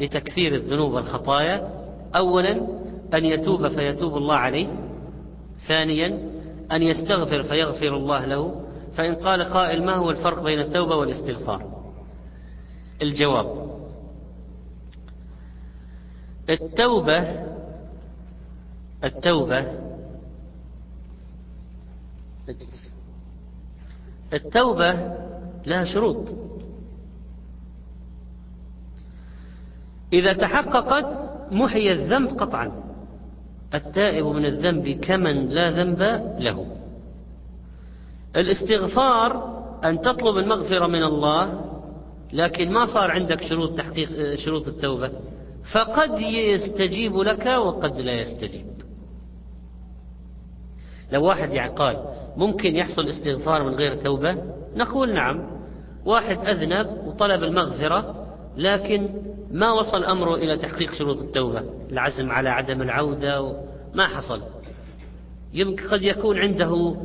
لتكفير الذنوب والخطايا. أولا أن يتوب فيتوب الله عليه. ثانيا أن يستغفر فيغفر الله له. فإن قال قائل ما هو الفرق بين التوبة والاستغفار؟ الجواب التوبة التوبة التوبة لها شروط. إذا تحققت محي الذنب قطعا. التائب من الذنب كمن لا ذنب له. الاستغفار أن تطلب المغفرة من الله لكن ما صار عندك شروط تحقيق شروط التوبة. فقد يستجيب لك وقد لا يستجيب. لو واحد يعني قال ممكن يحصل استغفار من غير توبة نقول نعم. واحد أذنب وطلب المغفرة لكن ما وصل أمره إلى تحقيق شروط التوبة العزم على عدم العودة ما حصل. يمكن قد يكون عنده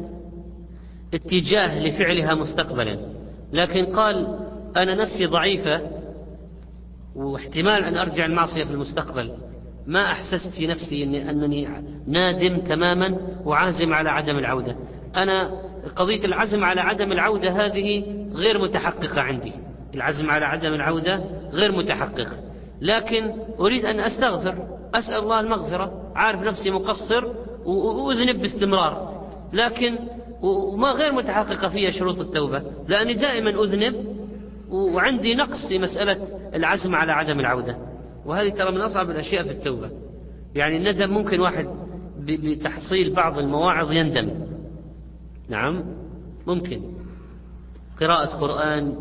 اتجاه لفعلها مستقبلا. لكن قال أنا نفسي ضعيفة واحتمال أن أرجع المعصية في المستقبل. ما أحسست في نفسي أنني نادم تماما وعازم على عدم العودة. أنا قضية العزم على عدم العودة هذه غير متحققة عندي. العزم على عدم العودة غير متحقق. لكن أريد أن أستغفر أسأل الله المغفرة عارف نفسي مقصر وأذنب باستمرار. لكن وما غير متحققة فيها شروط التوبة لأني دائما أذنب وعندي نقص في مسألة العزم على عدم العودة. وهذه ترى من أصعب الأشياء في التوبة. يعني الندم ممكن واحد بتحصيل بعض المواعظ يندم. نعم ممكن. قراءة قرآن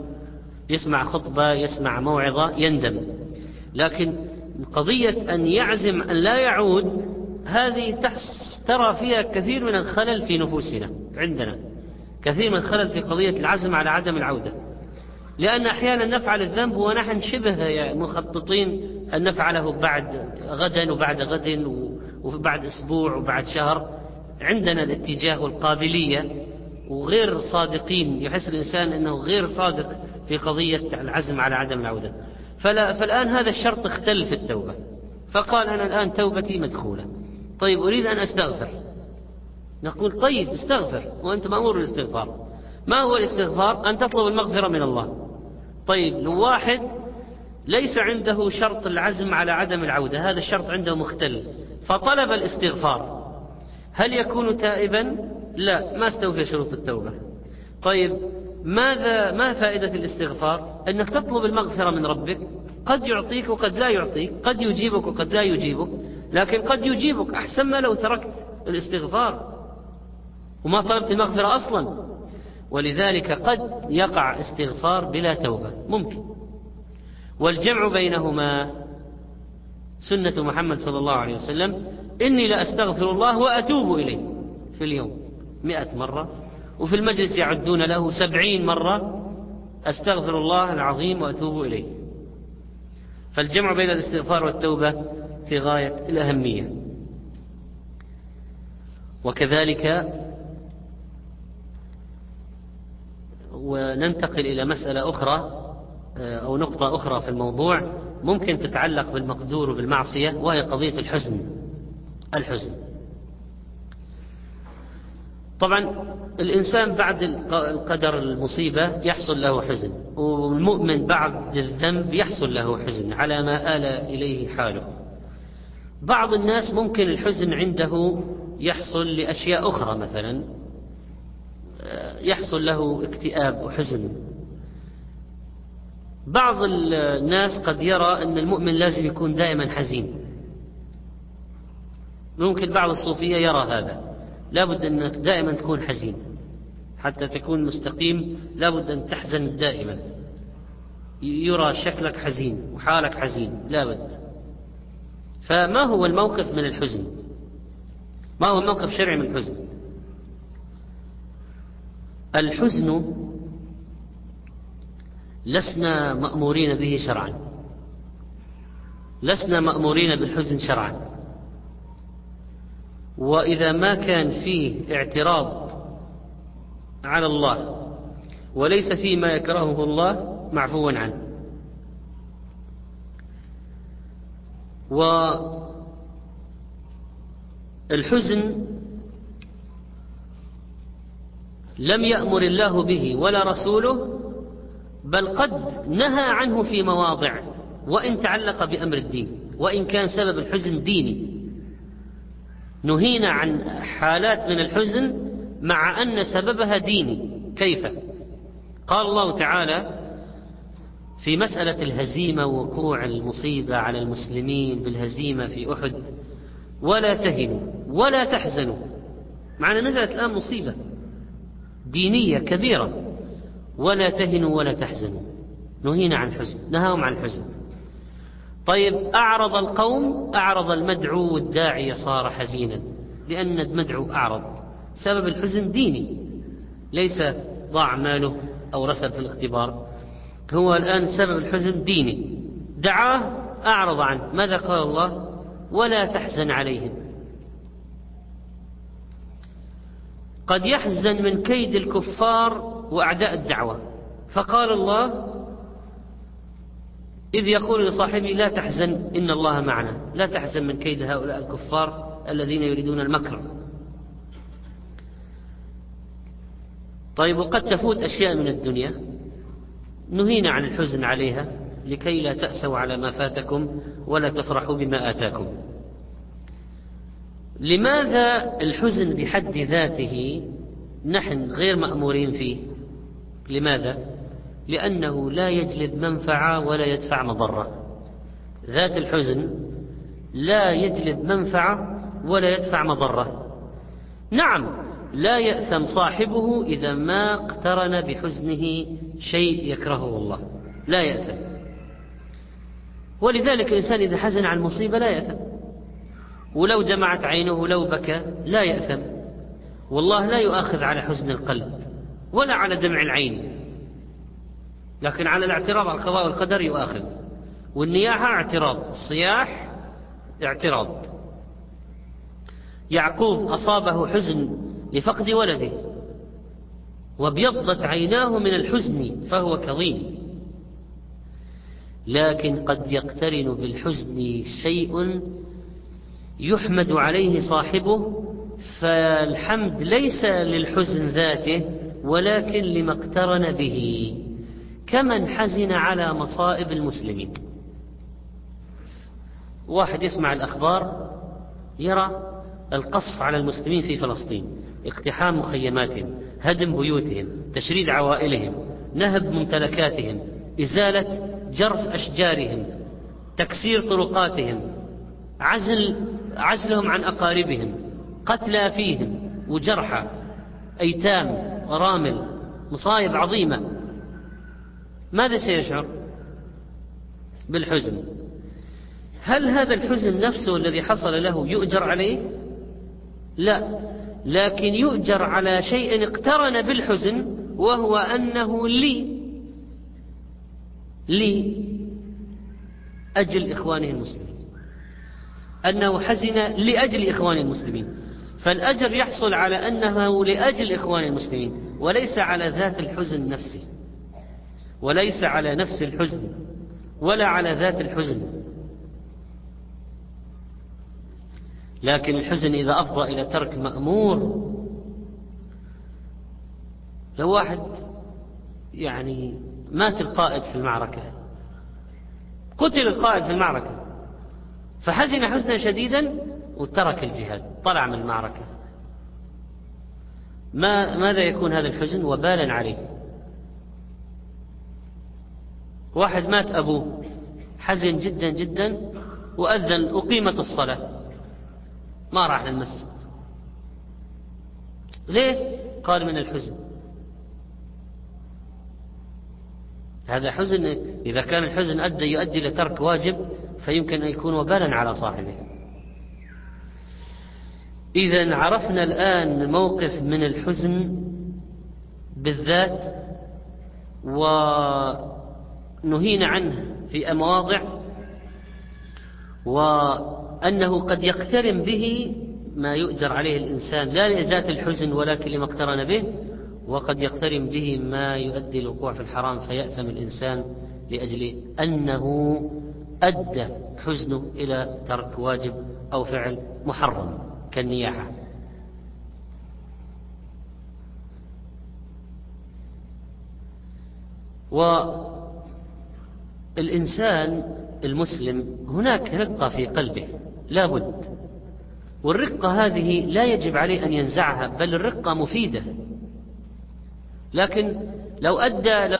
يسمع خطبة يسمع موعظة يندم. لكن قضية أن يعزم أن لا يعود هذه ترى فيها كثير من الخلل في نفوسنا عندنا. كثير من الخلل في قضية العزم على عدم العودة. لأن أحيانا نفعل الذنب ونحن شبه مخططين أن نفعله بعد غدا وبعد غد وبعد أسبوع وبعد شهر. عندنا الاتجاه والقابلية وغير صادقين. يحس الإنسان أنه غير صادق. في قضية العزم على عدم العودة. فلا فالآن هذا الشرط اختل في التوبة. فقال أنا الآن توبتي مدخولة. طيب أريد أن أستغفر. نقول طيب استغفر. وأنت مأمور بالاستغفار ما هو الاستغفار؟ أن تطلب المغفرة من الله. طيب لو واحد ليس عنده شرط العزم على عدم العودة هذا الشرط عنده مختل فطلب الاستغفار. هل يكون تائبا؟ لا ما استوفي شروط التوبة. طيب ماذا ما فائدة الاستغفار؟ أنك تطلب المغفرة من ربك قد يعطيك وقد لا يعطيك قد يجيبك وقد لا يجيبك لكن قد يجيبك أحسن ما لو تركت الاستغفار. وما طلبت المغفرة أصلا. ولذلك قد يقع استغفار بلا توبة. ممكن. والجمع بينهما سنة محمد صلى الله عليه وسلم. إني لأستغفر الله وأتوب إليه في اليوم. مئة مرة. وفي المجلس يعدون له سبعين مرة أستغفر الله العظيم وأتوب إليه. فالجمع بين الاستغفار والتوبة في غاية الأهمية. وكذلك وننتقل إلى مسألة أخرى أو نقطة أخرى في الموضوع ممكن تتعلق بالمقدور وبالمعصية وهي قضية الحزن. الحزن. طبعا الإنسان بعد القدر المصيبة يحصل له حزن والمؤمن بعد الذنب يحصل له حزن على ما آل إليه حاله. بعض الناس ممكن الحزن عنده يحصل لأشياء أخرى مثلا يحصل له اكتئاب وحزن. بعض الناس قد يرى أن المؤمن لازم يكون دائما حزين. ممكن بعض الصوفية يرى هذا. لابد أنك دائما تكون حزين. حتى تكون مستقيم لابد أن تحزن دائما. يرى شكلك حزين وحالك حزين لابد فما هو الموقف من الحزن؟ ما هو الموقف الشرعي من الحزن؟ الحزن لسنا مأمورين به شرعا. لسنا مأمورين بالحزن شرعا. وإذا ما كان فيه اعتراض على الله وليس فيه ما يكرهه الله معفو عنه. والحزن لم يأمر الله به ولا رسوله بل قد نهى عنه في مواضع وإن تعلق بأمر الدين وإن كان سبب الحزن ديني. نهينا عن حالات من الحزن مع أن سببها ديني. كيف؟ قال الله تعالى في مسألة الهزيمة ووقوع المصيبة على المسلمين بالهزيمة في أحد ولا تهنوا ولا تحزنوا. معنا نزلت الآن مصيبة دينية كبيرة. ولا تهنوا ولا تحزنوا. نهينا عن الحزن نهاهم عن الحزن طيب أعرض القوم أعرض المدعو والداعية صار حزينا لأن المدعو أعرض. سبب الحزن ديني ليس ضاع ماله أو رسب في الاختبار. هو الآن سبب الحزن ديني. دعاه أعرض عنه. ماذا قال الله؟ ولا تحزن عليهم. قد يحزن من كيد الكفار وأعداء الدعوة. فقال الله إذ يقول لصاحبه لا تحزن إن الله معنا لا تحزن من كيد هؤلاء الكفار الذين يريدون المكر. طيب وقد تفوت أشياء من الدنيا نهينا عن الحزن عليها لكي لا تأسوا على ما فاتكم ولا تفرحوا بما آتاكم. لماذا الحزن بحد ذاته نحن غير مأمورين فيه؟ لماذا؟ لأنه لا يجلب منفعة ولا يدفع مضرة. ذات الحزن لا يجلب منفعة ولا يدفع مضرة. نعم لا يأثم صاحبه إذا ما اقترن بحزنه شيء يكرهه الله. لا يأثم. ولذلك الإنسان إذا حزن عن مصيبة لا يأثم. ولو دمعت عينه لو بكى لا يأثم. والله لا يؤاخذ على حزن القلب ولا على دمع العين. لكن على الاعتراض على القضاء والقدر يؤاخذ والنياحة اعتراض الصياح اعتراض. يعقوب أصابه حزن لفقد ولده وابيضت عيناه من الحزن فهو كظيم. لكن قد يقترن بالحزن شيء يحمد عليه صاحبه فالحمد ليس للحزن ذاته ولكن لما اقترن به. كمن حزن على مصائب المسلمين. واحد يسمع الأخبار يرى القصف على المسلمين في فلسطين اقتحام مخيماتهم هدم بيوتهم تشريد عوائلهم نهب ممتلكاتهم إزالة جرف أشجارهم تكسير طرقاتهم عزل عزلهم عن أقاربهم قتلى فيهم وجرحى أيتام ورامل مصايب عظيمة. ماذا سيشعر بالحزن؟ هل هذا الحزن نفسه الذي حصل له يؤجر عليه؟ لا لكن يؤجر على شيء اقترن بالحزن وهو أنه لي لي أجل إخوانه المسلمين. أنه حزن لأجل إخوان المسلمين. فالأجر يحصل على أنه لأجل إخوان المسلمين وليس على ذات الحزن نفسه. وليس على نفس الحزن ولا على ذات الحزن. لكن الحزن إذا أفضى إلى ترك مأمور لو واحد يعني مات القائد في المعركة قتل القائد في المعركة فحزن حزنا شديدا وترك الجهاد طلع من المعركة. ما ماذا يكون هذا الحزن؟ وبالا عليه. واحد مات أبوه. حزن جدا جدا وأذن أقيمت الصلاة. ما راح للمسجد. ليه؟ قال من الحزن. هذا حزن إذا كان الحزن أدى يؤدي لترك واجب فيمكن أن يكون وبالا على صاحبه. إذا عرفنا الآن موقف من الحزن بالذات ونهينا عنه في مواضع و أنه قد يقترن به ما يؤجر عليه الإنسان لا لذات الحزن ولكن لما اقترن به وقد يقترن به ما يؤدي الوقوع في الحرام فيأثم الإنسان لأجل أنه أدى حزنه إلى ترك واجب أو فعل محرم كالنياحة. والإنسان المسلم هناك رقة في قلبه لا بد. والرقة هذه لا يجب عليه أن ينزعها بل الرقة مفيدة. لكن لو أدى